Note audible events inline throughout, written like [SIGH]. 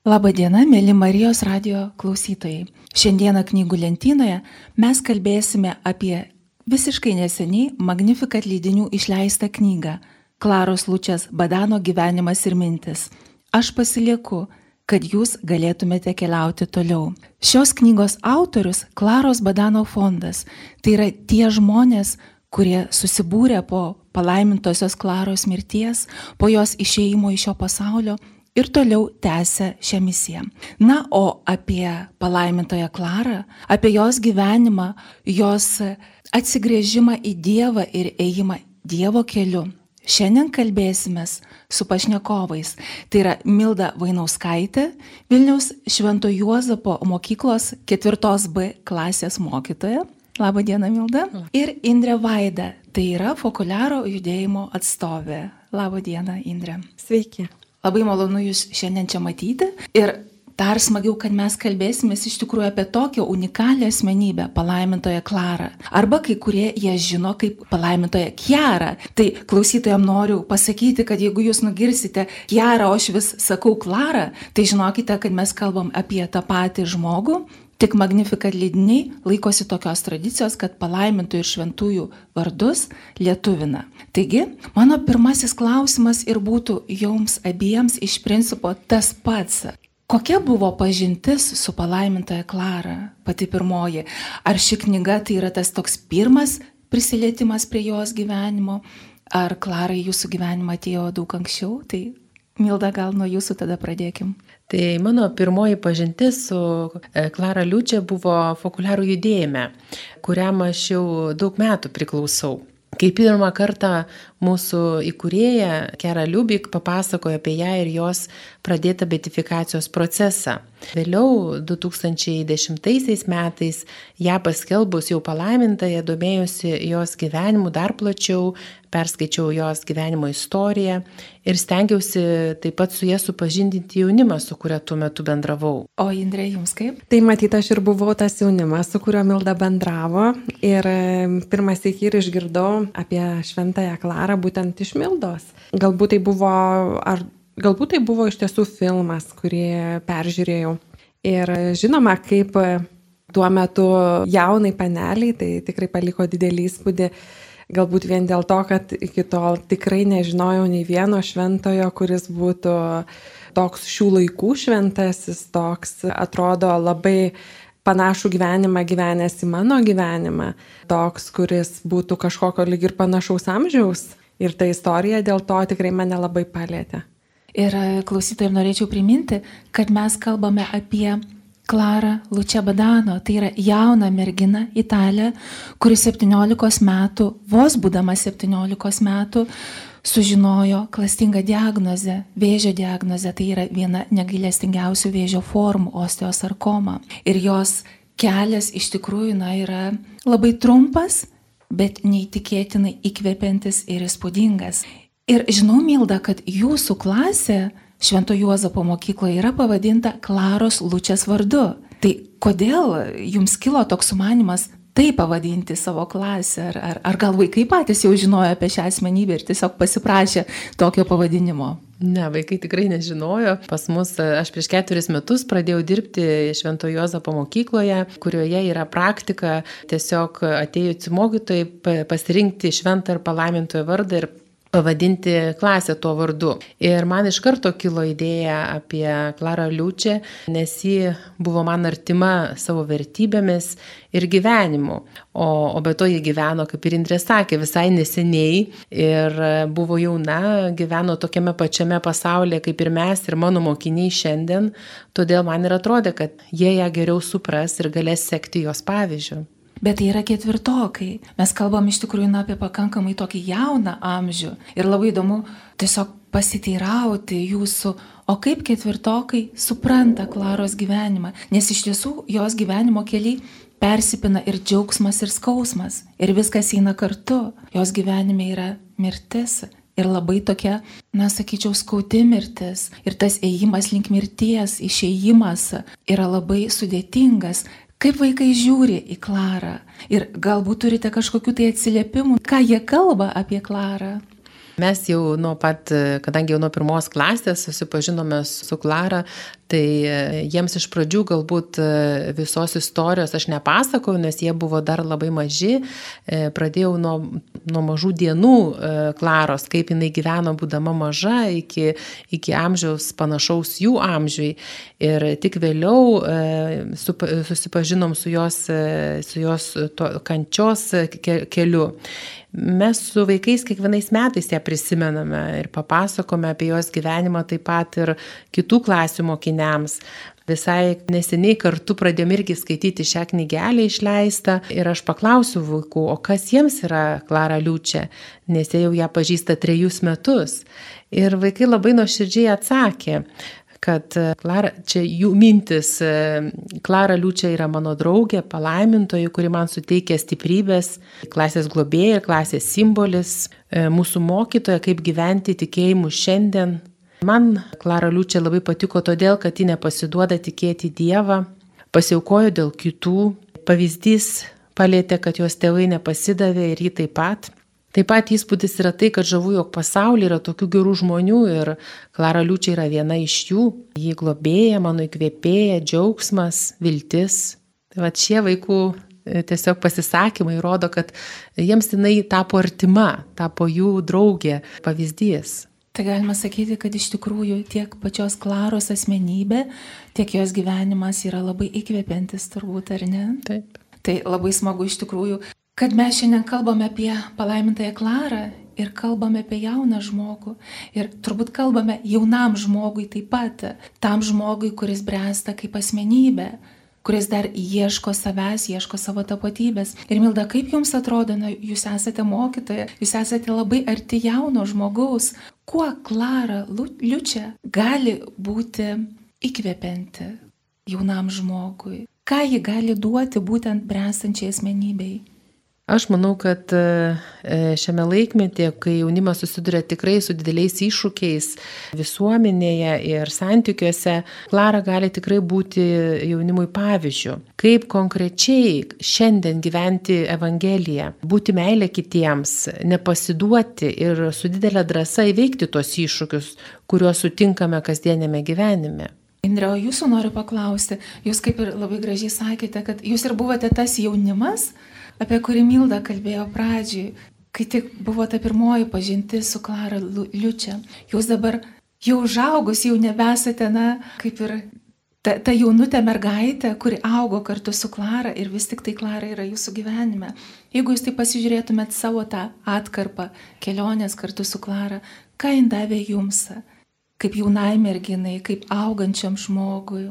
Labadiena, mėly Marijos radio klausytojai. Šiandieną knygų lentynoje mes kalbėsime apie visiškai neseniai Magnificat leidinių išleistą knygą Klaros Lučias Badano gyvenimas ir mintis. Aš pasilieku, kad jūs galėtumėte keliauti toliau. Šios knygos autorius Klaros Badano fondas. Tai yra tie žmonės, kurie susibūrė po palaimintosios Klaros mirties, po jos išėjimo iš šio pasaulio ir toliau tęsia šią misiją. Na, o apie palaimintoją Klarą, apie jos gyvenimą, jos atsigrėžimą į Dievą ir ėjimą Dievo keliu. Šiandien kalbėsime su pašnekovais. Tai yra Milda Vainauskaitė, Vilniaus Švento Juozapo mokyklos 4B klasės mokytoja. Labą dieną, Milda. Ir Indrė Vaida, tai yra Fokuliaro judėjimo atstovė. Labą dieną, Indrė. Sveiki. Labai malonu Jūs šiandien čia matyti ir dar smagiau, kad mes kalbėsime iš tikrųjų apie tokią unikalią asmenybę, palaimintoją Klarą. Arba kai kurie ją žino kaip palaimintoją Kiarą. Tai klausytojams noriu pasakyti, kad jeigu Jūs nugirsite Kiarą, o aš vis sakau Klarą, tai žinokite, kad mes kalbam apie tą patį žmogų, Tik Magnificat leidiniai laikosi tokios tradicijos, kad palaimintų ir šventųjų vardus lietuvina. Taigi, mano pirmasis klausimas ir būtų jums abiems iš principo tas pats. Kokia buvo pažintis su palaimintoja Klara, pati pirmoji? Ar ši knyga tai yra tas toks pirmas prisilietimas prie jos gyvenimo, ar Klara į jūsų gyvenimą atėjo daug anksčiau? Tai Milda, gal nuo jūsų tada pradėkim. Tai mano pirmoji pažintis su Klara Liučia buvo fokuliarų judėjime, kuriam aš jau daug metų priklausau. Kai pirmą kartą mūsų įkūrėja Kera Liubik papasakojo apie ją ir jos pradėtą betifikacijos procesą. Vėliau 2010 metais ją paskelbus jau palaimintąją domėjusi jos gyvenimu dar plačiau, perskaičiau jos gyvenimo istoriją ir stengiausi taip pat su ją supažindinti jaunimą, su kuria tuo metu bendravau. O Indrė, jums kaip? Tai matyt, aš ir buvau tas jaunimas, su kuriuo Milda bendravo ir pirmas iki ir išgirdau apie Šventąją Klarą būtent iš Mildos. Galbūt tai buvo, ar galbūt tai buvo iš tiesų filmas, kurį peržiūrėjau. Ir žinoma, kaip tuo metu jaunai paneliai, tai tikrai paliko didelį įspūdį Galbūt vien dėl to, kad iki tol tikrai nežinojau nei vieno šventojo, kuris būtų toks šių laikų šventasis, toks atrodo labai panašų gyvenimą gyvenęs į mano gyvenimą, toks, kuris būtų kažkokio lyg ir panašaus amžiaus. Ir ta istorija dėl to tikrai mane labai palėtė. Ir klausytojams norėčiau priminti, kad mes kalbame apie Klara Lučia Badano, tai yra jauna mergina italė, kuri 17 metų, vos būdama 17 metų, sužinojo klastingą diagnozę, vėžio diagnozę, tai yra viena negailestingiausių vėžio formų - osteosarkoma. Ir jos kelias iš tikrųjų na, yra labai trumpas, bet neįtikėtinai įkvepiantis ir įspūdingas. Ir žinau, Milda, kad jūsų klasė Švento Juozapo mokykloje yra pavadinta Klaros Lučias vardu. Tai kodėl jums kilo toks sumanimas taip pavadinti savo klasę? Ar, ar, ar gal vaikai patys jau žinojo apie šią asmenybę ir tiesiog pasiprašė tokio pavadinimo? Ne, vaikai tikrai nežinojo. Pas mus aš prieš ketveris metus pradėjau dirbti Švento Jozapo mokykloje, kurioje yra praktika tiesiog atėjusi mokytojai pasirinkti šventą ir palaimintojo vardą ir pavadinti klasę tuo vardu. Ir man iš karto kilo idėja apie Klarą Liučią, nes ji buvo man artima savo vertybėmis ir gyvenimu. O, o be to ji gyveno, kaip ir Indrė sakė, visai neseniai ir buvo jauna, gyveno tokiame pačiame pasaulyje kaip ir mes ir mano mokiniai šiandien, todėl man ir atrodė, kad jie ją geriau supras ir galės sekti jos pavyzdžių. Bet tai yra ketvirtokai. Mes kalbam iš tikrųjų na, apie pakankamai tokį jauną amžių. Ir labai įdomu tiesiog pasiteirauti jūsų, o kaip ketvirtokai supranta Klaros gyvenimą. Nes iš tiesų jos gyvenimo keliai persipina ir džiaugsmas, ir skausmas. Ir viskas eina kartu. Jos gyvenime yra mirtis. Ir labai tokia, na, sakyčiau, skaudi mirtis. Ir tas ėjimas link mirties, išėjimas yra labai sudėtingas. Kaip vaikai žiūri į Klarą ir galbūt turite kažkokiu tai atsiliepimu, ką jie kalba apie Klarą. Mes jau nuo pat, kadangi jau nuo pirmos klasės susipažinome su Klara, Tai e, jiems iš pradžių galbūt e, visos istorijos aš nepasakau, nes jie buvo dar labai maži. E, pradėjau nuo, nuo mažų dienų Klaros, kaip jinai gyveno būdama maža iki, iki amžiaus panašaus jų amžiui. Ir tik vėliau susipažinom su jos, su jos kančios keliu. Mes su vaikais kiekvienais metais ją prisimename ir papasakome apie jos gyvenimą taip pat ir kitų klasių mokiniams. Visai neseniai kartu pradėjome irgi skaityti šią knygelę išleistą ir aš paklausiu vaikų, o kas jiems yra Klara Liučia, nes jie jau ją pažįsta trejus metus. Ir vaikai labai nuoširdžiai atsakė, kad e, Klara, čia jų mintis, e, Klara Liučia yra mano draugė, palaimintoji, kuri man suteikia stiprybės, klasės globėja, klasės simbolis, e, mūsų mokytoja, kaip gyventi tikėjimu šiandien. Man Klara Liučia labai patiko todėl, kad ji nepasiduoda tikėti Dievą, pasiaukojo dėl kitų, pavyzdys palėtė, kad jos tėvai nepasidavė ir ji taip pat. Taip pat įspūdis yra tai, kad žavu, jog pasaulyje yra tokių gerų žmonių ir Klara Liučia yra viena iš jų. Ji globėja, mano įkvėpėja, džiaugsmas, viltis. Tai va šie vaikų e, tiesiog pasisakymai rodo, kad jiems jinai tapo artima, tapo jų draugė, pavyzdys. Tai galima sakyti, kad iš tikrųjų tiek pačios Klaros asmenybė, tiek jos gyvenimas yra labai įkvepiantis turbūt, ar ne? Taip. Tai labai smagu iš tikrųjų kad mes šiandien kalbame apie palaimintąją Klarą ir kalbame apie jauną žmogų. Ir turbūt kalbame jaunam žmogui taip pat, tam žmogui, kuris bręsta kaip asmenybė kuris dar ieško savęs, ieško savo tapatybės. Ir Milda, kaip jums atrodo, na, jūs esate mokytoja, jūs esate labai arti jauno žmogaus, kuo Klara Liučia gali būti įkvepianti jaunam žmogui, ką ji gali duoti būtent bręstančiai asmenybei. Aš manau, kad e, šiame laikmetyje, kai jaunimas susiduria tikrai su dideliais iššūkiais visuomenėje ir santykiuose, Klara gali tikrai būti jaunimui pavyzdžių. Kaip konkrečiai šiandien gyventi Evangeliją, būti meilė kitiems, nepasiduoti ir su didelė drąsa įveikti tuos iššūkius, kuriuos sutinkame kasdienėme gyvenime. Indre, o jūsų noriu paklausti, jūs kaip ir labai gražiai sakėte, kad jūs ir buvote tas jaunimas, apie kurį Milda kalbėjo pradžiui, kai tik buvo ta pirmoji pažintis su Klara Liučia. Jūs dabar jau užaugus, jau nebesate, na, kaip ir ta, ta jaunutė mergaitė, kuri augo kartu su Klara ir vis tik tai Klara yra jūsų gyvenime. Jeigu jūs tai pasižiūrėtumėt savo tą atkarpą kelionės kartu su Klara, ką jin davė jums, kaip jaunai merginai, kaip augančiam žmogui,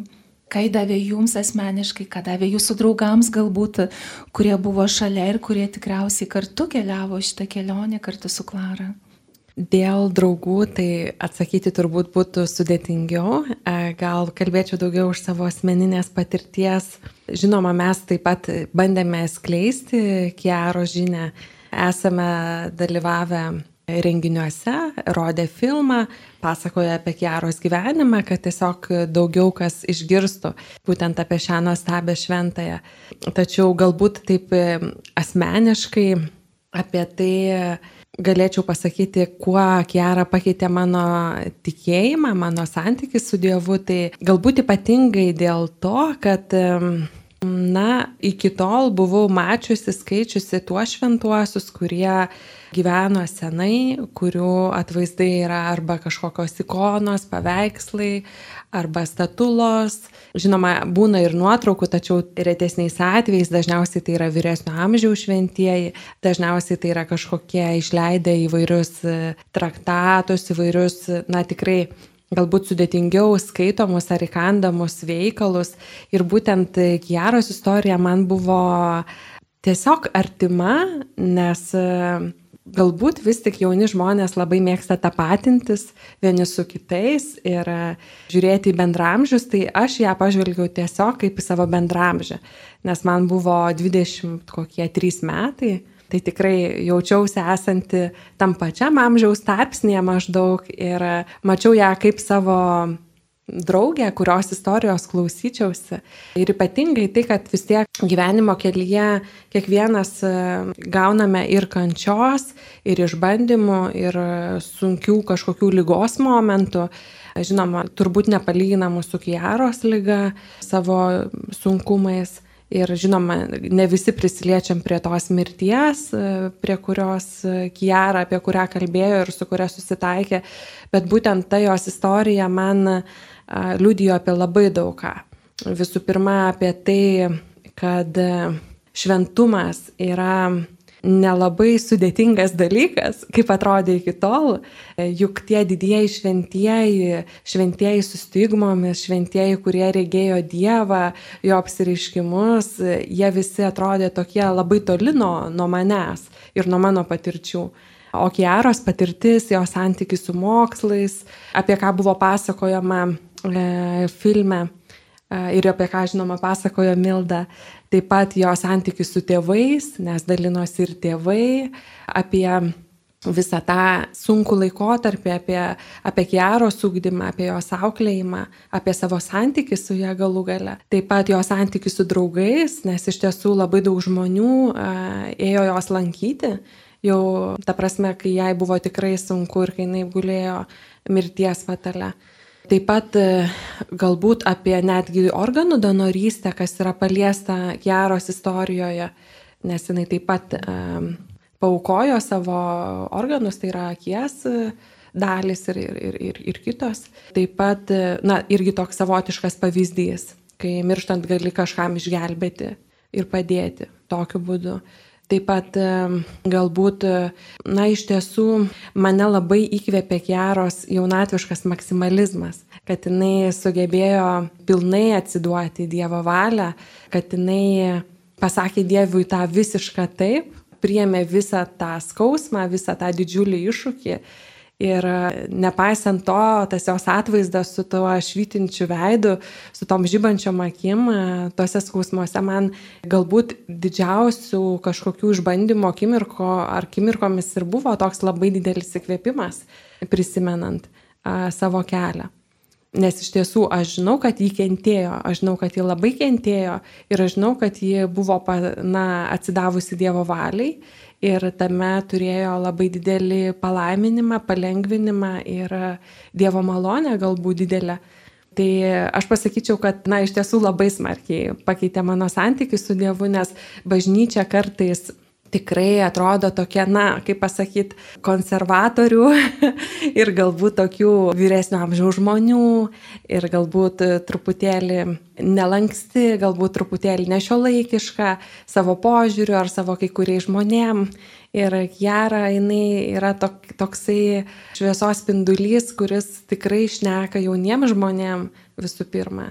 ką davė jums asmeniškai, ką davė jūsų draugams galbūt, kurie buvo šalia ir kurie tikriausiai kartu keliavo šitą kelionę kartu su Klara. Dėl draugų tai atsakyti turbūt būtų sudėtingiau, e, gal kalbėčiau daugiau už savo asmeninės patirties. Žinoma, mes taip pat bandėme skleisti Kiaro žinę, esame dalyvavę renginiuose, rodė filmą, pasakoja apie Kiaros gyvenimą, kad tiesiog daugiau kas išgirstų būtent apie šią nuostabę šventąją. Tačiau galbūt taip asmeniškai apie tai galėčiau pasakyti, kuo Kiara pakeitė mano tikėjimą, mano santykį su Dievu, tai galbūt ypatingai dėl to, kad Na, iki tol buvau mačiusi, skaičiusi tuos šventuosius, kurie gyveno senai, kurių atvaizdai yra arba kažkokios ikonos, paveikslai, arba statulos. Žinoma, būna ir nuotraukų, tačiau retesniais atvejais dažniausiai tai yra vyresnio amžiaus šventieji, dažniausiai tai yra kažkokie išleidę įvairius traktatus, įvairius, na tikrai galbūt sudėtingiau skaitomus ar įkandamus veikalus. Ir būtent Kiaros istorija man buvo tiesiog artima, nes e, galbūt vis tik jauni žmonės labai mėgsta tapatintis vieni su kitais ir e, žiūrėti į bendramžius, tai aš ją pažvelgiau tiesiog kaip į savo bendramžę, nes man buvo 20 kokie 3 metai tai tikrai jaučiausi esanti tam pačiam amžiaus tarpsnėje maždaug ir mačiau ją kaip savo draugę, kurios istorijos klausyčiausi. Ir ypatingai tai, kad vis tiek gyvenimo kelyje kiekvienas e, gauname ir kančios, ir išbandymų, ir sunkių kažkokių lygos momentų, žinoma, turbūt nepalyginamų su Kiaros lyga savo sunkumais. Ir žinoma, ne visi prisiliečiam prie tos mirties, prie kurios Kiara, apie kurią kalbėjo ir su kuria susitaikė, bet būtent ta jos istorija man liudijo apie labai daug ką. Visų pirma, apie tai, kad šventumas yra nelabai sudėtingas dalykas, kaip atrodė iki tol, juk tie didieji šventieji, šventieji su stigmomis, šventieji, kurie regėjo Dievą, jo apsiriškimus, jie visi atrodė tokie labai toli nuo, nuo manęs ir nuo mano patirčių. O Kiaros patirtis, jo santykis su mokslais, apie ką buvo pasakojama e, filme ir apie ką, žinoma, pasakojo Milda, taip pat jo santykius su tėvais, nes dalinosi ir tėvai, apie visą tą sunkų laikotarpį, apie, apie Kiaros ūkdymą, apie jos auklėjimą, apie savo santykių su ją galų gale. Taip pat jo santykių su draugais, nes iš tiesų labai daug žmonių uh, ėjo jos lankyti. Jau ta prasme, kai jai buvo tikrai sunku ir kai jinai gulėjo mirties fatale. Taip pat e, galbūt apie netgi organų donorystę, kas yra paliesta Jaros istorijoje, nes jinai taip pat um, paukojo savo organus, tai yra akies e, dalis ir, ir, ir, ir kitos. Taip pat, na, irgi toks savotiškas pavyzdys, kai mirštant gali kažkam išgelbėti ir padėti tokiu būdu. Taip pat galbūt, na, iš tiesų mane labai įkvėpė Kiaros jaunatviškas maksimalizmas, kad jinai sugebėjo pilnai atsiduoti Dievo valią, kad jinai pasakė Dievui tą visišką taip, priemė visą tą skausmą, visą tą didžiulį iššūkį Ir e, nepaisant to, tas jos atvaizdas su tuo švytinčiu veidu, su tom žybančiom akim, e, tuose skausmuose man galbūt didžiausių kažkokių išbandymo akimirko ar akimirkomis ir buvo toks labai didelis įkvėpimas, prisimenant savo kelią. Nes iš tiesų aš žinau, kad jį kentėjo, aš žinau, kad jį labai kentėjo ir aš žinau, kad ji buvo na, atsidavusi Dievo valiai ir tame turėjo labai didelį palaiminimą, palengvinimą ir Dievo malonę galbūt didelę. Tai aš pasakyčiau, kad, na, iš tiesų labai smarkiai pakeitė mano santykių su Dievu, nes bažnyčia kartais tikrai atrodo tokia, na, kaip pasakyti, konservatorių [LAUGHS] ir galbūt tokių vyresnio amžiaus žmonių ir galbūt truputėlį nelanksti, galbūt truputėlį nešiolaikiška savo požiūriu ar savo kai kuriais žmonėm. Ir Jara, jinai yra tok, toksai šviesos spindulys, kuris tikrai šneka jauniems žmonėm visų pirma.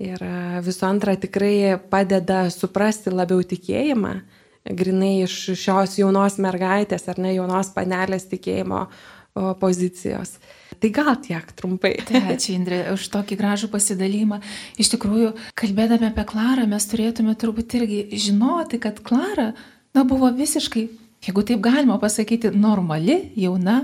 Ir visų antra tikrai padeda suprasti labiau tikėjimą grinai iš šios jaunos mergaitės ar ne jaunos panelės tikėjimo pozicijos. Tai gal tiek trumpai. [LAUGHS] Tai ačiū Indrė už tokį gražų pasidalymą. Iš tikrųjų, kalbėdami apie Klarą, mes turėtume turbūt irgi žinoti, kad Klara, na, buvo visiškai, jeigu taip galima pasakyti, normali, jauna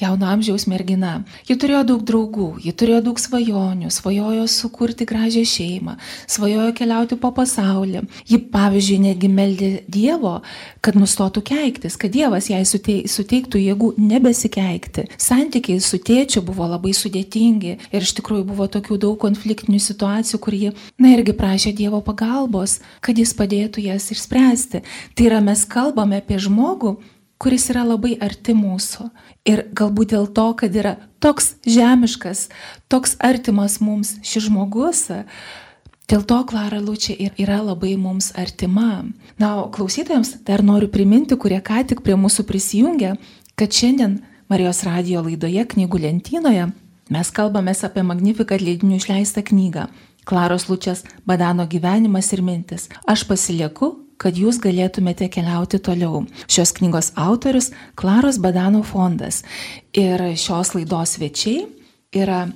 jauno amžiaus mergina. Ji turėjo daug draugų, ji turėjo daug svajonių, svajojo sukurti gražią šeimą, svajojo keliauti po pasaulį. Ji, pavyzdžiui, netgi meldė Dievo, kad nustotų keiktis, kad Dievas jai suteiktų jėgų nebesikeikti. Santykiai su tėčiu buvo labai sudėtingi ir iš tikrųjų buvo tokių daug konfliktinių situacijų, kur ji, na irgi prašė Dievo pagalbos, kad jis padėtų jas išspręsti. Tai yra mes kalbame apie žmogų, kuris yra labai arti mūsų. Ir galbūt dėl to, kad yra toks žemiškas, toks artimas mums šis žmogus, dėl to Klara Lučia ir yra labai mums artima. Na, o klausytojams dar noriu priminti, kurie ką tik prie mūsų prisijungia, kad šiandien Marijos radio laidoje knygų lentynoje mes kalbame apie Magnificat leidinių išleistą knygą Klaros Lučias Badano gyvenimas ir mintis. Aš pasilieku kad jūs galėtumėte keliauti toliau. Šios knygos autorius Klaros Badano fondas. Ir šios laidos svečiai yra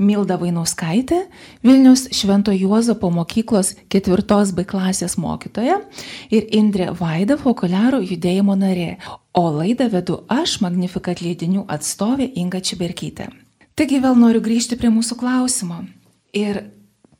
Milda Vainauskaitė, Vilnius Švento Juozapo mokyklos ketvirtos B klasės mokytoja ir Indrė Vaida Fokuliaro judėjimo narė. O laidą vedu aš, Magnifikat leidinių atstovė Inga Čiberkytė. Taigi vėl noriu grįžti prie mūsų klausimo. Ir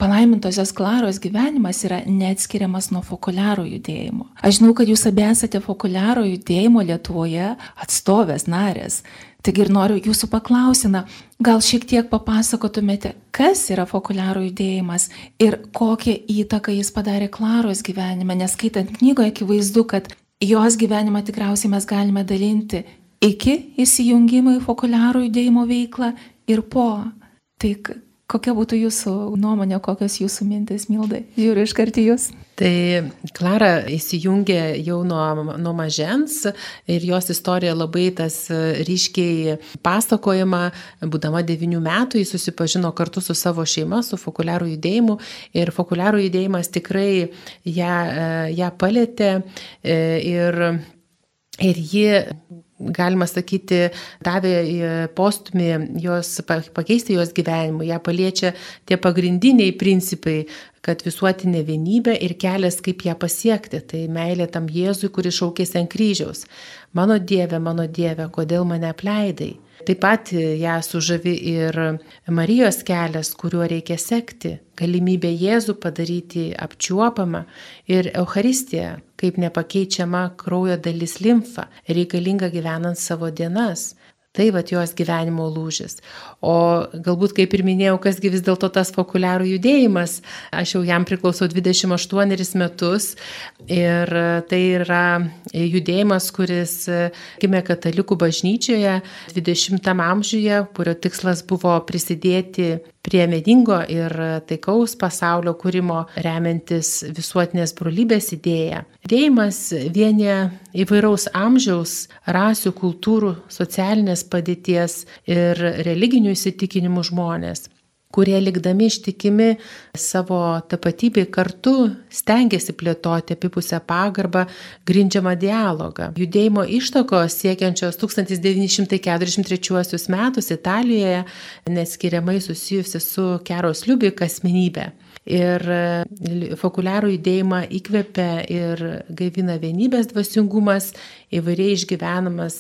Palaimintosios Klaros gyvenimas yra neatskiriamas nuo fokuliaro judėjimo. Aš žinau, kad jūs abi esate fokuliaro judėjimo Lietuvoje atstovės narės. Taigi ir noriu jūsų paklausina, gal šiek tiek papasakotumėte, kas yra fokuliaro judėjimas ir kokią įtaką jis padarė Klaros gyvenime, nes skaitant knygoje akivaizdu, kad jos gyvenimą tikriausiai mes galime dalinti iki įsijungimo į fokuliaro judėjimo veiklą ir po. Tai kokia būtų jūsų nuomonė, kokios jūsų mintis, Mildai? Žiūriu iš karto jūs. Tai Klara įsijungė jau nuo, nuo mažens ir jos istorija labai tas ryškiai pasakojama, būdama devinių metų, jis susipažino kartu su savo šeima, su fokuliarų judėjimu ir fokuliarų judėjimas tikrai ją, ją palėtė e, ir, ir ji galima sakyti, davė postumį jos pakeisti jos gyvenimą, ją paliečia tie pagrindiniai principai, kad visuotinė vienybė ir kelias, kaip ją pasiekti, tai meilė tam Jėzui, kuris šaukėsi ant kryžiaus. Mano Dieve, mano Dieve, kodėl mane apleidai? Taip pat ją sužavi ir Marijos kelias, kuriuo reikia sekti, galimybė Jėzų padaryti apčiuopamą ir Euharistiją kaip nepakeičiama kraujo dalis limfa, reikalinga gyvenant savo dienas. Tai va jos gyvenimo lūžis. O galbūt, kaip ir minėjau, kasgi vis dėlto tas fokuliarų judėjimas, aš jau jam priklausau 28 metus ir tai yra judėjimas, kuris gimė katalikų bažnyčioje 20 amžiuje, kurio tikslas buvo prisidėti prie medingo ir taikaus pasaulio kūrimo remiantis visuotinės brolybės idėja. Dėjimas vienė įvairaus amžiaus, rasių, kultūrų, socialinės padėties ir religinių įsitikinimų žmonės kurie likdami ištikimi savo tapatybei kartu stengiasi plėtoti apipusę pagarbą, grindžiamą dialogą. Judėjimo ištakos siekiančios 1943 metus Italijoje neskiriamai susijusi su Keros Liubik asmenybė. Ir fokuliarų judėjimą įkvepia ir gaivina vienybės dvasingumas, įvairiai išgyvenamas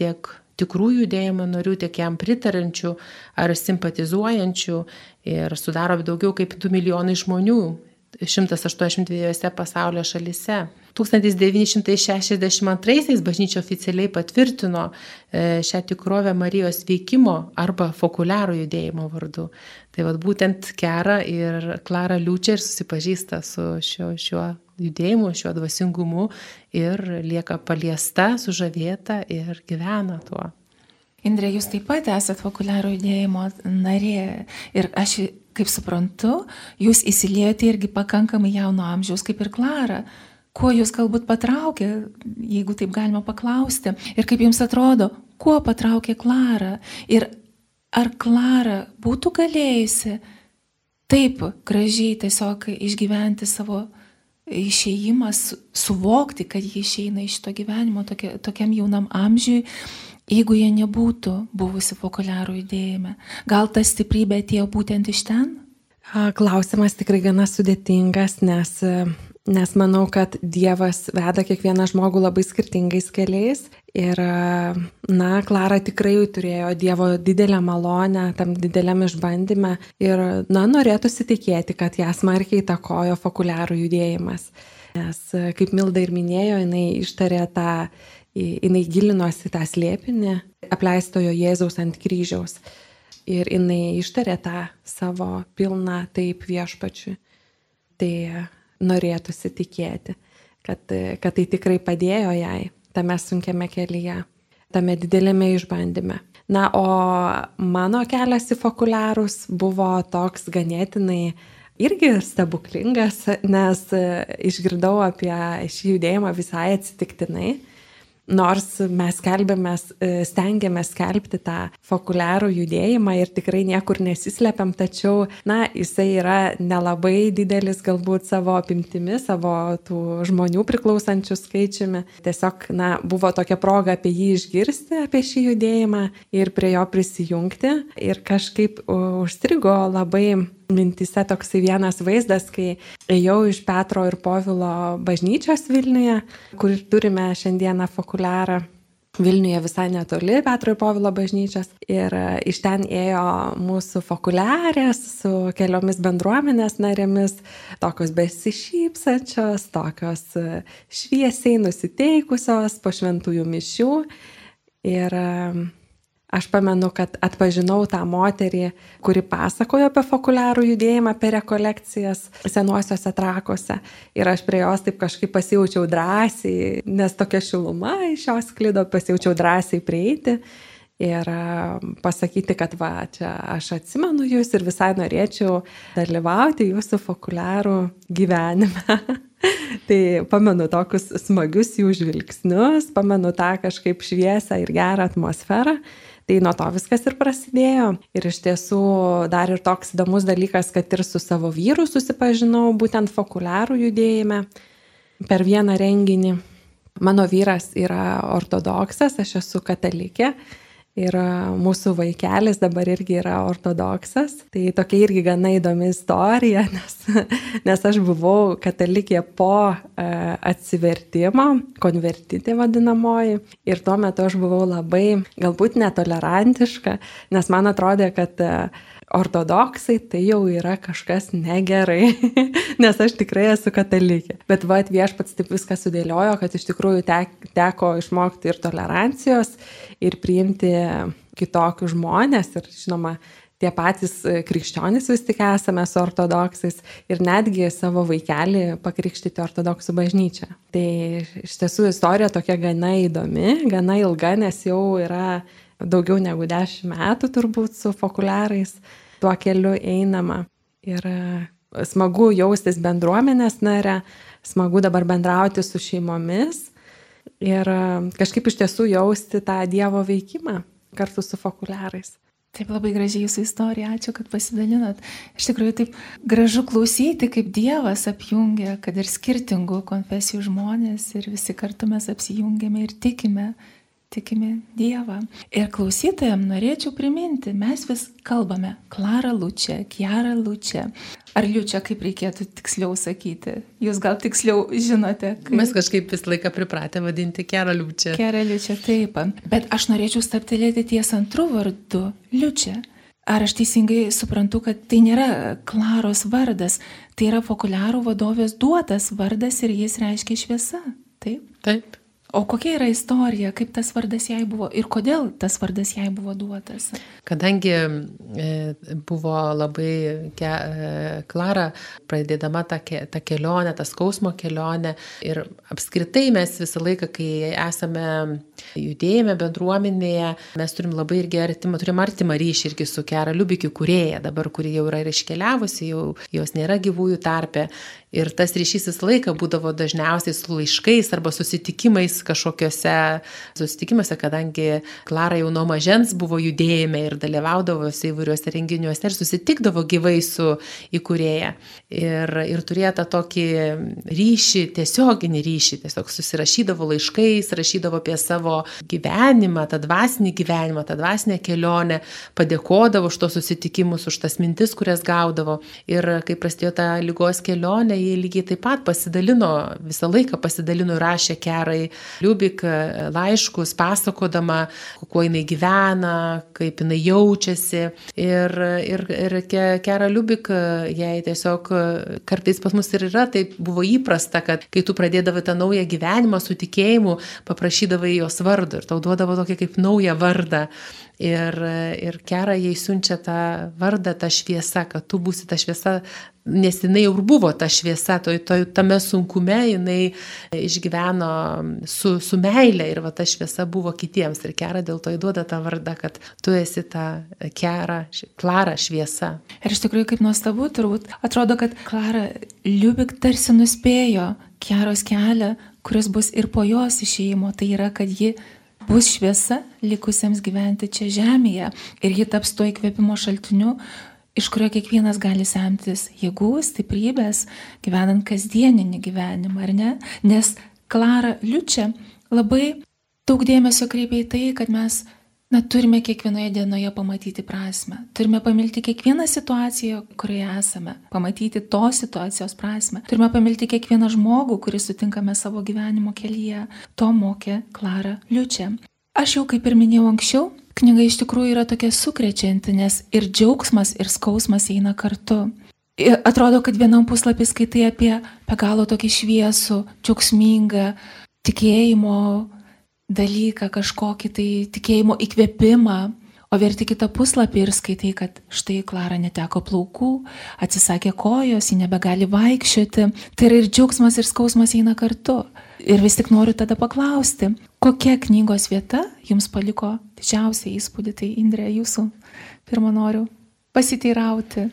tiek tikrų judėjimo narių, tiek jam pritarančių ar simpatizuojančių ir sudaro daugiau kaip 2 milijonai žmonių 182 pasaulio šalise. 1962 bažnyčia oficialiai patvirtino e, šią tikrovę Marijos veikimo arba fokuliarų judėjimo vardu. Tai vad būtent Kera ir Klara Liūčia ir susipažįsta su šiuo, šiuo judėjimu, šiuo dvasingumu ir lieka paliesta, sužavėta ir gyvena tuo. Indrė, jūs taip pat esate fokuliaro judėjimo narė ir aš, kaip suprantu, jūs įsiliejate irgi pakankamai jauno amžiaus, kaip ir Klara. Kuo jūs galbūt patraukė, jeigu taip galima paklausti, ir kaip jums atrodo, kuo patraukė Klara ir ar Klara būtų galėjusi taip gražiai tiesiog išgyventi savo išėjimą, suvokti, kad jie išeina iš to gyvenimo tokia, tokiam jaunam amžiui, jeigu jie nebūtų buvusi fokuliarų judėjime. Gal ta stiprybė atėjo būtent iš ten? Klausimas tikrai gana sudėtingas, nes, nes manau, kad Dievas veda kiekvieną žmogų labai skirtingais keliais. Ir, na, Klara tikrai turėjo Dievo didelę malonę tam dideliam išbandyme ir, na, norėtųsi tikėti, kad ją smarkiai takojo fokuliarų judėjimas. Nes, kaip Milda ir minėjo, jinai ištarė tą, jinai gilinosi tą slėpinį apleistojo Jėzaus ant kryžiaus ir jinai ištarė tą savo pilną taip viešpačiui. Tai norėtųsi tikėti, kad, kad tai tikrai padėjo jai tame sunkiame kelyje, tame didelėme išbandyme. Na, o mano kelias į fokuliarus buvo toks ganėtinai irgi stebuklingas, nes išgirdau apie šį judėjimą visai atsitiktinai nors mes skelbėmės, e, stengiamės skelbti tą fokuliarų judėjimą ir tikrai niekur nesislepiam, tačiau, na, jisai yra nelabai didelis galbūt savo apimtimi, savo tų žmonių priklausančių skaičiumi. Tiesiog, na, buvo tokia proga apie jį išgirsti, apie šį judėjimą ir prie jo prisijungti ir kažkaip užstrigo labai mintise toksai vienas vaizdas, kai ėjau iš Petro ir Povilo bažnyčios Vilniuje, kur turime šiandieną fokuliarą. Vilniuje visai netoli Petro ir Povilo bažnyčios. Ir e, iš ten ėjo mūsų fokuliarės su keliomis bendruomenės narėmis, tokios besišypsančios, tokios e, šviesiai nusiteikusios po šventųjų mišių. Ir Aš pamenu, kad atpažinau tą moterį, kuri pasakojo apie fokuliarų judėjimą per rekolekcijas senuosiuose trakuose. Ir aš prie jos taip kažkaip pasijaučiau drąsiai, nes tokia šiluma iš jos klido, pasijaučiau drąsiai prieiti ir pasakyti, kad va, čia aš atsimenu jūs ir visai norėčiau dalyvauti jūsų fokuliarų gyvenime. [LAUGHS] tai pamenu tokius smagius jų žvilgsnius, pamenu tą kažkaip šviesą ir gerą atmosferą. Tai nuo to viskas ir prasidėjo. Ir iš tiesų dar ir toks įdomus dalykas, kad ir su savo vyru susipažinau būtent fokuliarų judėjime per vieną renginį. Mano vyras yra ortodoksas, aš esu katalikė Ir mūsų vaikelis dabar irgi yra ortodoksas. Tai tokia irgi gana įdomi istorija, [LAUGHS] nes, nes aš buvau katalikė po atsivertimo, konvertitė vadinamoji. Ir tuo metu aš buvau labai galbūt netolerantiška, nes man atrodė, kad ortodoksai tai jau yra kažkas negerai, [LAUGHS] nes aš tikrai esu katalikė. Bet va, viešpats taip viską sudėliojo, kad iš tikrųjų tek, teko išmokti ir tolerancijos, ir priimti kitokius žmonės, ir žinoma, tie patys krikščionys vis tik esame su ortodoksais ir netgi savo vaikelį pakrikštyti ortodoksų bažnyčią. Tai iš tiesų istorija tokia gana įdomi, gana ilga, nes jau yra daugiau negu dešimt metų turbūt su fokuliarais tuo keliu einama. Ir e, smagu jaustis bendruomenės nare, smagu dabar bendrauti su šeimomis ir e, kažkaip iš tiesų jausti tą Dievo veikimą kartu su fokuliarais. Taip labai gražiai jūsų istorija, ačiū, kad pasidalinot. Iš tikrųjų taip gražu klausyti, kaip Dievas apjungia, kad ir skirtingų konfesijų žmonės ir visi kartu mes apsijungiame ir tikime tikime Dievą. Ir klausytojams norėčiau priminti, mes vis kalbame Klara Lučia, Kiara Lučia. Ar Liučia, kaip reikėtų tiksliau sakyti? Jūs gal tiksliau žinote? Kaip... Mes kažkaip visą laiką pripratę vadinti Kiara Liučia. Kiara Liučia, taip. Bet aš norėčiau staptelėti ties antrų vardų Liučia. Ar aš teisingai suprantu, kad tai nėra Klaros vardas, tai yra fokuliarų vadovės duotas vardas ir jis reiškia šviesa? Taip? Taip. O kokia yra istorija, kaip tas vardas jai buvo ir kodėl tas vardas jai buvo duotas? Kadangi e, buvo labai ke, e, Klara, pradėdama tą, tą kelionę, tą skausmo kelionę ir apskritai mes visą laiką, kai esame judėjime, bendruomenėje, mes turim labai irgi artimą, turim artimą ryšį irgi su Kera Liubikiu kurėja, dabar kuri jau yra ir iškeliavusi, jau jos nėra gyvųjų tarpe Ir tas ryšys visą laiką būdavo dažniausiai su laiškais arba susitikimais kažkokiuose susitikimuose, kadangi Klara jau nuo mažens buvo judėjime ir dalyvaudavo įvairiuose renginiuose ir susitikdavo gyvai su įkūrėja. Ir, ir turėjo tą tokį ryšį, tiesioginį ryšį, tiesiog susirašydavo laiškais, rašydavo apie savo gyvenimą, tą dvasinį gyvenimą, tą dvasinę kelionę, padėkodavo už tos susitikimus, už tas mintis, kurias gaudavo. Ir kai prasidėjo ta lygos kelionė, ji lygiai taip pat pasidalino, visą laiką pasidalino rašė kerai Liubik e, laiškus, pasakodama, kuo jinai gyvena, kaip jinai jaučiasi. Ir, ir, ir kera Liubik, e, jai tiesiog e, kartais pas mus ir yra, tai buvo įprasta, kad kai tu pradėdavai tą naują gyvenimą su tikėjimu, paprašydavai jos vardą ir tau duodavo tokį kaip naują vardą. Ir, ir kera jai siunčia tą vardą, tą šviesą, kad tu būsi ta šviesa, nes jinai ir buvo ta šviesa, to, to, tame sunkume jinai išgyveno su, su meilė ir va ta šviesa buvo kitiems. Ir kera dėl to įduoda tą vardą, kad tu esi ta kera, klara šviesa. Ir iš tikrųjų kaip nuostabu, turbūt atrodo, kad Klara Liubik tarsi nuspėjo keros kelią, kuris bus ir po jos išėjimo. Tai yra, kad ji bus šviesa likusiems gyventi čia žemėje ir ji taps to įkvėpimo šaltiniu, iš kurio kiekvienas gali semtis jėgų, stiprybės, gyvenant kasdieninį gyvenimą, ar ne? Nes Klara Liučia labai daug dėmesio kreipia į tai, kad mes Na, turime kiekvienoje dienoje pamatyti prasme. Turime pamilti kiekvieną situaciją, kurioje esame. Pamatyti tos situacijos prasme. Turime pamilti kiekvieną žmogų, kurį sutinkame savo gyvenimo kelyje. To mokė Klara Liučia. Aš jau kaip ir minėjau anksčiau, knyga iš tikrųjų yra tokia sukrečianti, nes ir džiaugsmas, ir skausmas eina kartu. Atrodo, kad vienam puslapį skaitai apie be galo tokį šviesų, džiaugsmingą tikėjimo dalyką, kažkokį tai tikėjimo įkvėpimą, o verti kitą puslapį ir skaitai, kad štai Klara neteko plaukų, atsisakė kojos, ji nebegali vaikščioti. Tai yra ir džiaugsmas, ir skausmas eina kartu. Ir vis tik noriu tada paklausti, kokia knygos vieta jums paliko didžiausią įspūdį, tai Indrė, jūsų pirmą noriu pasiteirauti,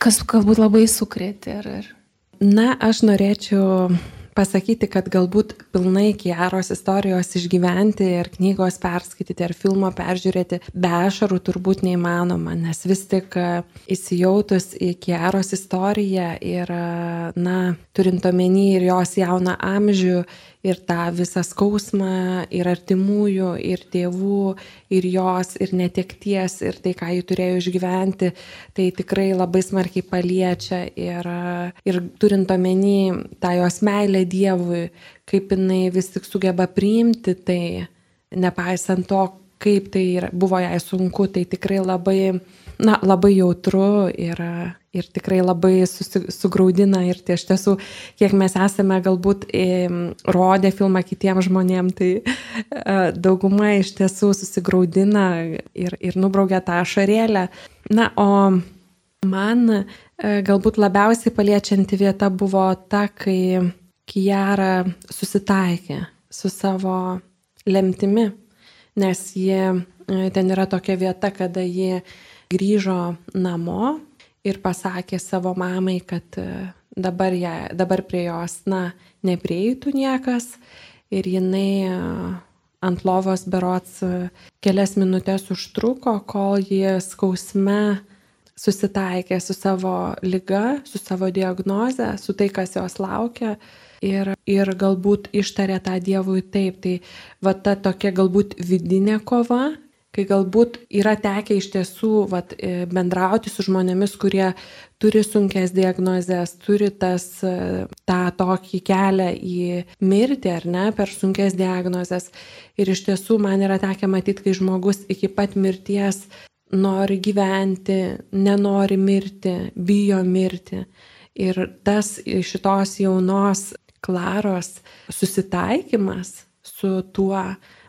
kas galbūt labai sukrėtė. Ar... Na, aš norėčiau pasakyti, kad galbūt pilnai Kiaros istorijos išgyventi ir knygos perskaityti ar filmo peržiūrėti be ašarų turbūt neįmanoma, nes vis tik e, įsijautus į Kiaros istoriją ir, e, na, turint omeny ir jos jauną amžių ir tą visą skausmą ir artimųjų, ir tėvų, ir jos, ir netekties, ir tai, ką jį turėjo išgyventi, tai tikrai labai smarkiai paliečia. Ir, ir turint omeny tą jos meilę Dievui, kaip jinai vis tik sugeba priimti tai, nepaisant to, kaip tai buvo jai sunku, tai tikrai labai, na, labai jautru ir, ir tikrai labai susi, sugraudina ir tai iš tiesų, kiek mes esame galbūt e, rodę filmą kitiems žmonėms, tai e, dauguma iš tiesų susigraudina ir, ir nubraugia tą ašarėlę. Na, o man e, galbūt labiausiai paliečianti vieta buvo ta, kai Kijara susitaikė su savo lemtimi, nes jie, e, ten yra tokia vieta, kada jie grįžo namo ir pasakė savo mamai, kad e, dabar, ją, dabar prie jos, na, neprieitų niekas ir jinai e, ant lovos berots kelias minutės užtruko, kol ji skausme susitaikė su savo lyga, su savo diagnoze, su tai, kas jos laukia. Ir, ir galbūt ištarė tą Dievui taip. Tai va ta tokia galbūt vidinė kova kai galbūt yra tekę iš tiesų vat, e, bendrauti su žmonėmis, kurie turi sunkes diagnozes, turi tas, e, tą tokį kelią į mirtį ar ne, per sunkes diagnozes. Ir iš tiesų man yra tekę matyti, kai žmogus iki pat mirties nori gyventi, nenori mirti, bijo mirti. Ir tas šitos jaunos Klaros susitaikymas su tuo,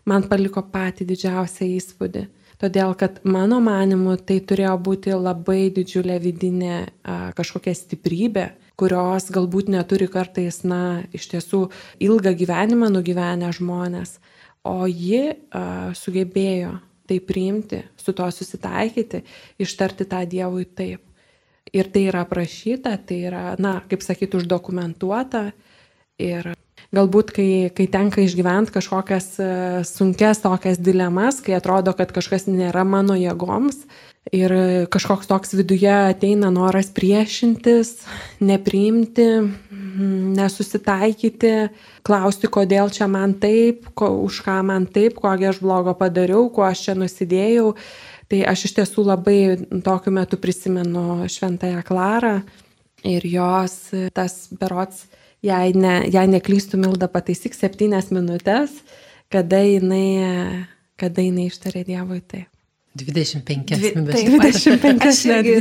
man paliko patį didžiausią įspūdį. Todėl, kad mano manimu tai turėjo būti labai didžiulė vidinė a, kažkokia stiprybė, kurios galbūt neturi kartais, na, iš tiesų ilgą gyvenimą nugyvenę žmonės, o ji a, sugebėjo tai priimti, su to susitaikyti, ištarti tą Dievui taip. Ir tai yra aprašyta, tai yra, na, kaip sakyti, uždokumentuota ir galbūt kai, kai tenka išgyventi kažkokias e, sunkes tokias dilemas, kai atrodo, kad kažkas nėra mano jėgoms ir kažkoks toks viduje ateina noras priešintis, nepriimti, nesusitaikyti, klausti, kodėl čia man taip, ko, už ką man taip, kogi aš blogo padariau, kuo aš čia nusidėjau. Tai aš iš tiesų labai tokiu metu prisimenu Šventąją Klarą ir jos tas berots jei, ne, jei neklystų Milda pataisyk septynias minutės, kada jinai, kada jinai ištarė Dievui taip. 25 minutės. Taip, 25 aš irgi,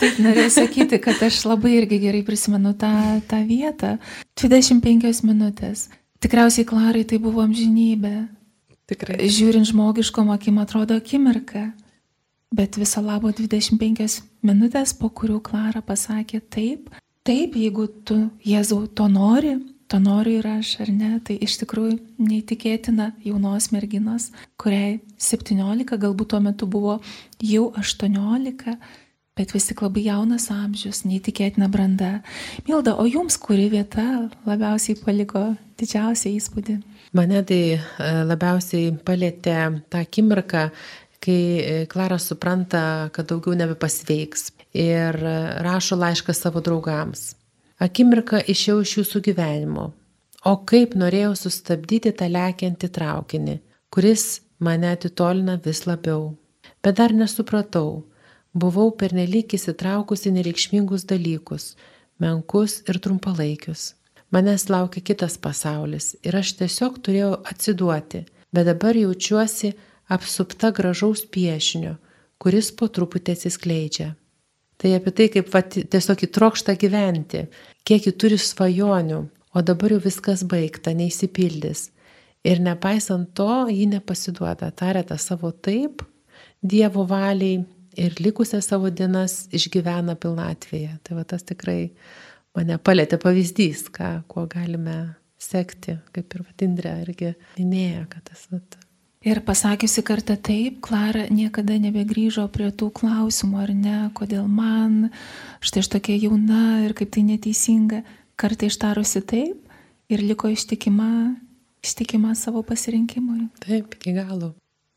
taip norėjau sakyti, kad aš labai irgi gerai prisimenu tą, tą vietą. 25 minutės. Tikriausiai Klarai tai buvo amžinybė. Tikrai. Žiūrint žmogiškom akim atrodo akimirka. Bet viso labo 25 minutės, po kurių Klara pasakė taip, Taip, jeigu tu, Jėzau, to nori, to noriu ir aš, ar ne, tai iš tikrųjų neįtikėtina jaunos merginos, kuriai 17, galbūt tuo metu buvo jau 18, bet vis tik labai jaunas amžius, neįtikėtina branda. Milda, o jums kuri vieta labiausiai paliko didžiausią įspūdį? Mane tai e, labiausiai palėtė tą akimirką, kai e, Klara supranta, kad daugiau nebepasveiks ir rašo laišką savo draugams. Akimirka išėjau iš jūsų gyvenimo, o kaip norėjau sustabdyti tą lekiantį traukinį, kuris mane atitolina vis labiau. Bet dar nesupratau, buvau pernelyg įsitraukusi nereikšmingus dalykus, menkus ir trumpalaikius. Manęs laukia kitas pasaulis ir aš tiesiog turėjau atsiduoti, bet dabar jaučiuosi apsupta gražaus piešinio, kuris po truputį atsiskleidžia. Tai apie tai, kaip va, tiesiog įtrokšta gyventi, kiek ji turi svajonių, o dabar jau viskas baigta, neįsipildys. Ir nepaisant to, ji nepasiduoda, tarė tą savo taip, Dievo valiai ir likusią savo dienas išgyvena pilnatvėje. Tai va tas tikrai mane palėtė pavyzdys, ką, kuo galime sekti, kaip ir Vatindrė irgi minėjo, kad tas vat, Ir pasakiusi kartą taip, Klara niekada nebegrįžo prie tų klausimų, ar ne, kodėl man, štai aš tokia jauna ir kaip tai neteisinga. Kartą ištarusi taip ir liko ištikima, ištikima savo pasirinkimui. Taip, iki galo.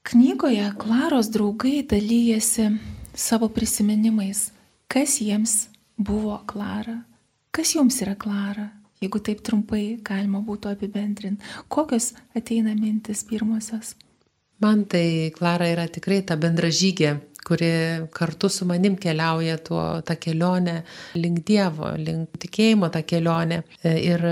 Knygoje Klaros draugai dalyjasi savo prisiminimais, kas jiems buvo Klara, kas jums yra Klara, jeigu taip trumpai galima būtų apibendrinti, kokios ateina mintis pirmosios. Man tai Klara yra tikrai ta bendražygė, kuri kartu su manim keliauja tuo, tą kelionę link Dievo, link tikėjimo tą kelionę. Ir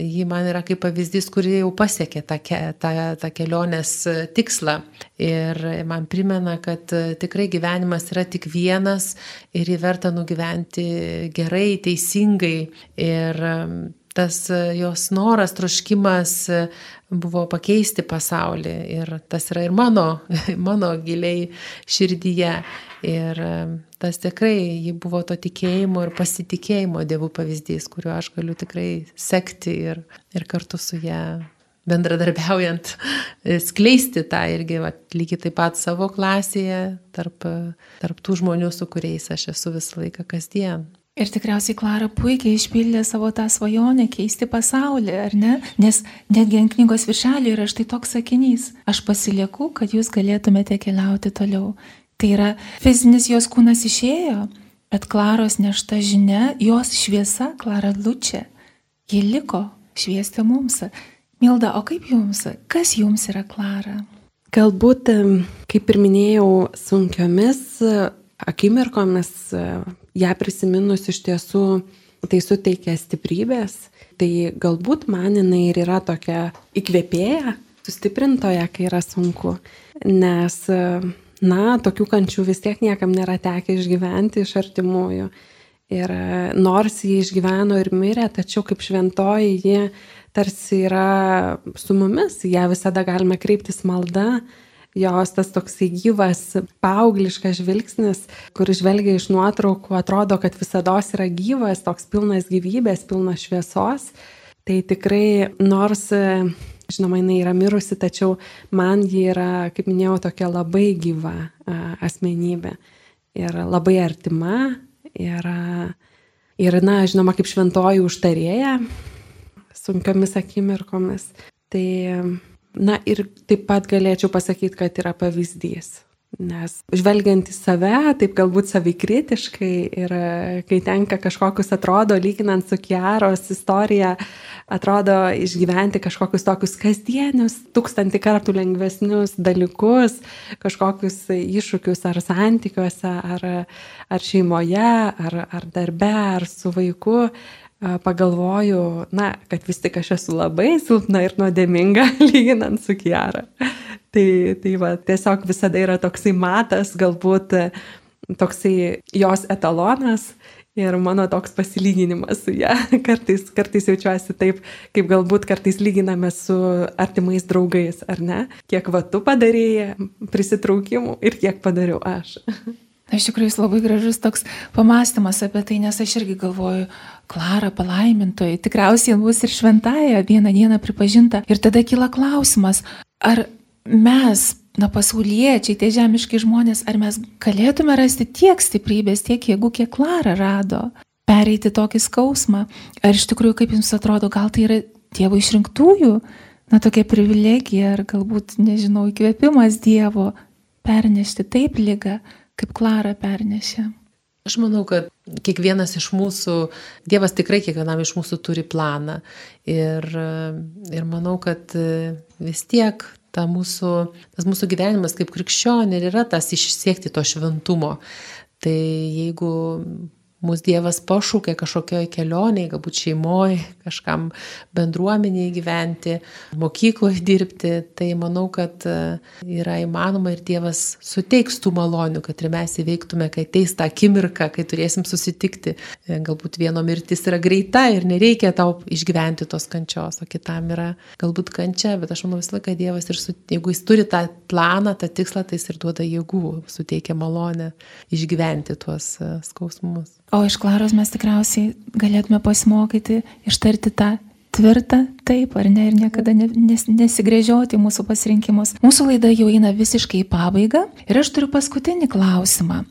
ji man yra kaip pavyzdys, kuri jau pasiekė tą, tą, tą kelionės tikslą. Ir man primena, kad tikrai gyvenimas yra tik vienas ir jį verta nugyventi gerai, teisingai. Ir tas jos noras, troškimas buvo pakeisti pasaulį ir tas yra ir mano, [LAUGHS] mano giliai širdyje. Ir tas tikrai ji buvo to tikėjimo ir pasitikėjimo dievų pavyzdys, kuriuo aš galiu tikrai sekti ir, ir kartu su ją bendradarbiaujant skleisti tą irgi va, lygiai taip pat savo klasėje, tarp, tarp tų žmonių, su kuriais aš esu visą laiką kasdien. Ir tikriausiai Klara puikiai išpildė savo tą svajonę keisti pasaulį, ar ne? Nes netgi ant knygos viršelio yra štai toks sakinys. Aš pasilieku, kad jūs galėtumėte keliauti toliau. Tai yra fizinis jos kūnas išėjo, bet Klaros nešta žinia, jos šviesa, Klara Lučia, ji liko šviesti mums. Milda, o kaip jums? Kas jums yra Klara? Galbūt, kaip ir minėjau, sunkiomis akimirkomis ją prisiminus iš tiesų tai suteikia stiprybės, tai galbūt man jinai ir yra tokia įkvėpėja, sustiprintoja, kai yra sunku, nes, na, tokių kančių vis tiek niekam nėra tekę išgyventi iš artimųjų. Ir nors jie išgyveno ir mirė, tačiau kaip šventoji jie tarsi yra su mumis, ją visada galime kreiptis malda, jos tas toksai gyvas, paaugliškas žvilgsnis, kur žvelgia iš nuotraukų, atrodo, kad visada yra gyvas, toks pilnas gyvybės, pilnas šviesos. Tai tikrai, nors, žinoma, jinai yra mirusi, tačiau man ji yra, kaip minėjau, tokia labai gyva asmenybė ir labai artima ir, ir na, žinoma, kaip šventoji užtarėja sunkiomis akimirkomis. Tai Na ir taip pat galėčiau pasakyti, kad yra pavyzdys. Nes žvelgiant į save, taip galbūt savikritiškai ir kai tenka kažkokius atrodo, lyginant su Kiaros istorija, atrodo išgyventi kažkokius tokius kasdienius, tūkstantį kartų lengvesnius dalykus, kažkokius iššūkius ar santykiuose, ar, ar šeimoje, ar, ar darbe, ar su vaiku, pagalvoju, na, kad vis tik aš esu labai silpna ir nuodėminga, [LAUGHS] lyginant su Kiara. Tai, tai va, tiesiog visada yra toksai matas, galbūt toksai jos etalonas ir mano toks pasilyginimas su ją. [LAUGHS] Kartais, kartais jaučiuosi taip, kaip galbūt kartais lyginame su artimais draugais, ar ne? Kiek va tu padarėjai prisitraukimų ir kiek padariau aš. [LAUGHS] Iš tikrųjų, jis labai gražus toks pamastymas apie tai, nes aš irgi galvoju, Klara palaimintoji, tikriausiai bus ir šventąją vieną dieną pripažinta. Ir tada kyla klausimas, ar mes, na pasauliečiai, tie žemiški žmonės, ar mes galėtume rasti tiek stiprybės, tiek jėgų, kiek Klara rado, pereiti tokį skausmą. Ar iš tikrųjų, kaip jums atrodo, gal tai yra Dievo išrinktųjų, na tokia privilegija, ar galbūt, nežinau, įkvėpimas Dievo pernešti taip lygą kaip Klara pernešė. Aš manau, kad kiekvienas iš mūsų, Dievas tikrai kiekvienam iš mūsų turi planą. Ir, ir manau, kad vis tiek ta mūsų, tas mūsų gyvenimas kaip krikščionė yra tas išsiekti to šventumo. Tai jeigu mūsų Dievas pašūkė kažkokioj kelioniai, galbūt šeimoje, kažkam bendruomeniai gyventi, mokykloje dirbti, tai manau, kad e, yra įmanoma ir Dievas suteiks tų malonių, kad ir mes įveiktume, kai ateis tą akimirką, kai turėsim susitikti. E, galbūt vieno mirtis yra greita ir nereikia tau išgyventi tos kančios, o kitam yra galbūt kančia, bet aš manau visą laiką Dievas ir su, jeigu jis turi tą planą, tą tikslą, tai jis ir duoda jėgų, suteikia malonę išgyventi tuos e, skausmus. O iš Klaros mes tikriausiai galėtume pasimokyti ištarti tą tvirtą taip ar ne ir niekada nes, nesigrėžioti mūsų pasirinkimus. Mūsų laida jau eina visiškai į pabaigą ir aš turiu paskutinį klausimą.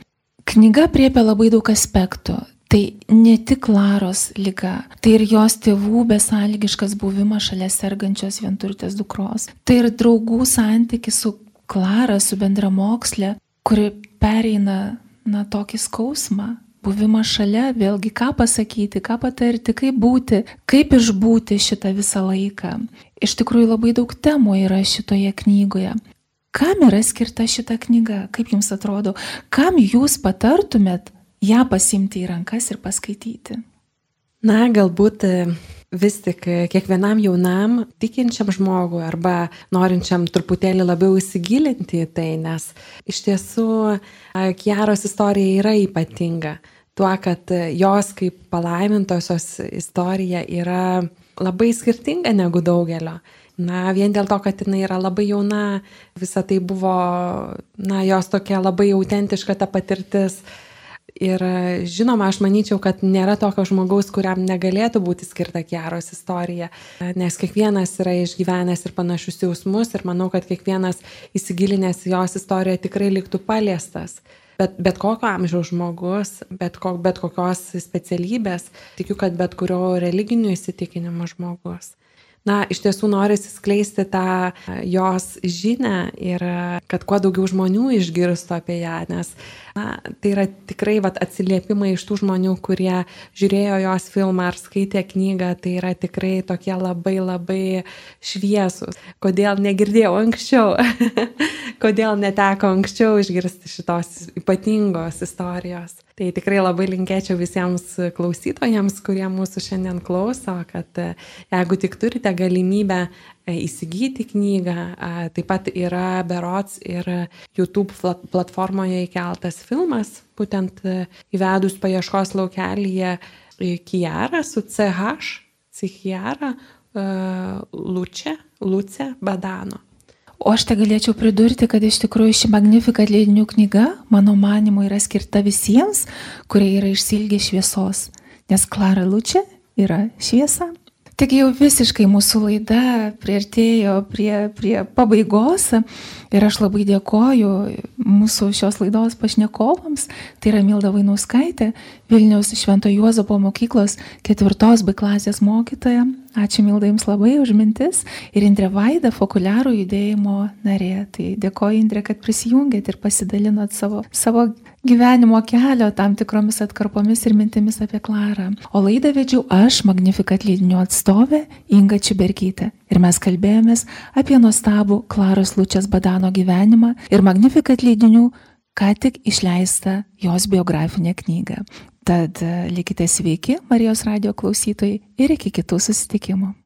Knyga priepia labai daug aspektų. Tai ne tik Klaros lyga, tai ir jos tėvų besąlygiškas buvimas šalia sergančios vienturtės dukros. Tai ir draugų santykis su Klara, su bendramokslė, kuri pereina, na, tokį skausmą, buvimas šalia, vėlgi ką pasakyti, ką patarti, kaip būti, kaip išbūti šitą visą laiką. Iš tikrųjų labai daug temų yra šitoje knygoje. Kam yra skirta šita knyga, kaip jums atrodo, kam jūs patartumėt ją pasimti į rankas ir paskaityti? Na, galbūt vis tik kiekvienam jaunam tikinčiam žmogui arba norinčiam truputėlį labiau įsigilinti į tai, nes iš tiesų Kiaros istorija yra ypatinga. Tuo, kad jos kaip palaimintosios istorija yra labai skirtinga negu daugelio. Na, vien dėl to, kad jinai yra labai jauna, visa tai buvo, na, jos tokia labai autentiška ta patirtis, Ir žinoma, aš manyčiau, kad nėra tokio žmogaus, kuriam negalėtų būti skirta Kiaros istorija, nes kiekvienas yra išgyvenęs ir panašius jausmus ir manau, kad kiekvienas įsigilinęs jos istoriją tikrai liktų paliestas. Bet, bet kokio amžiaus žmogus, bet, ko, bet kokios specialybės, tikiu, kad bet kurio religinių įsitikinimų žmogus na, iš tiesų norisi skleisti tą jos žinę ir kad kuo daugiau žmonių išgirstų apie ją, nes na, tai yra tikrai vat, atsiliepimai iš tų žmonių, kurie žiūrėjo jos filmą ar skaitė knygą, tai yra tikrai tokie labai labai šviesus. Kodėl negirdėjau anksčiau, [LAUGHS] kodėl neteko anksčiau išgirsti šitos ypatingos istorijos. Tai tikrai labai linkėčiau visiems klausytojams, kurie mūsų šiandien klauso, kad e, jeigu tik turite galimybę e, įsigyti knygą, taip pat yra Berots ir YouTube platformoje įkeltas filmas, būtent e, įvedus paieškos laukelyje Kiara su CH, Cichiara, Luce, Luce Badano. O aš te galėčiau pridurti, kad iš tikrųjų ši Magnificat leidinių knyga, mano manimu, yra skirta visiems, kurie yra išsilgę šviesos, nes Klara Lučia yra šviesa. Tik jau visiškai mūsų laida prieartėjo prie, prie pabaigos ir aš labai dėkoju mūsų šios laidos pašnekovams. Tai yra Milda Vainauskaitė, Vilniaus Švento Juozapo mokyklos ketvirtos B klasės mokytoja. Ačiū Milda Jums labai už mintis. Ir Indrė Vaida, Fokuliarų judėjimo narė. Tai dėkoju Indrė, kad prisijungėt ir pasidalinot savo, savo gyvenimo kelio tam tikromis atkarpomis ir mintimis apie Klarą. O laidą vedžiau aš, Magnifikat leidinių atstovė Inga Čibergytė. Ir mes kalbėjomės apie nuostabų Klaros Lučias Badano gyvenimą ir Magnifikat leidinių ką tik išleistą jos biografinę knygą. Tad likite sveiki, Marijos radio klausytojai, ir iki kitų susitikimų.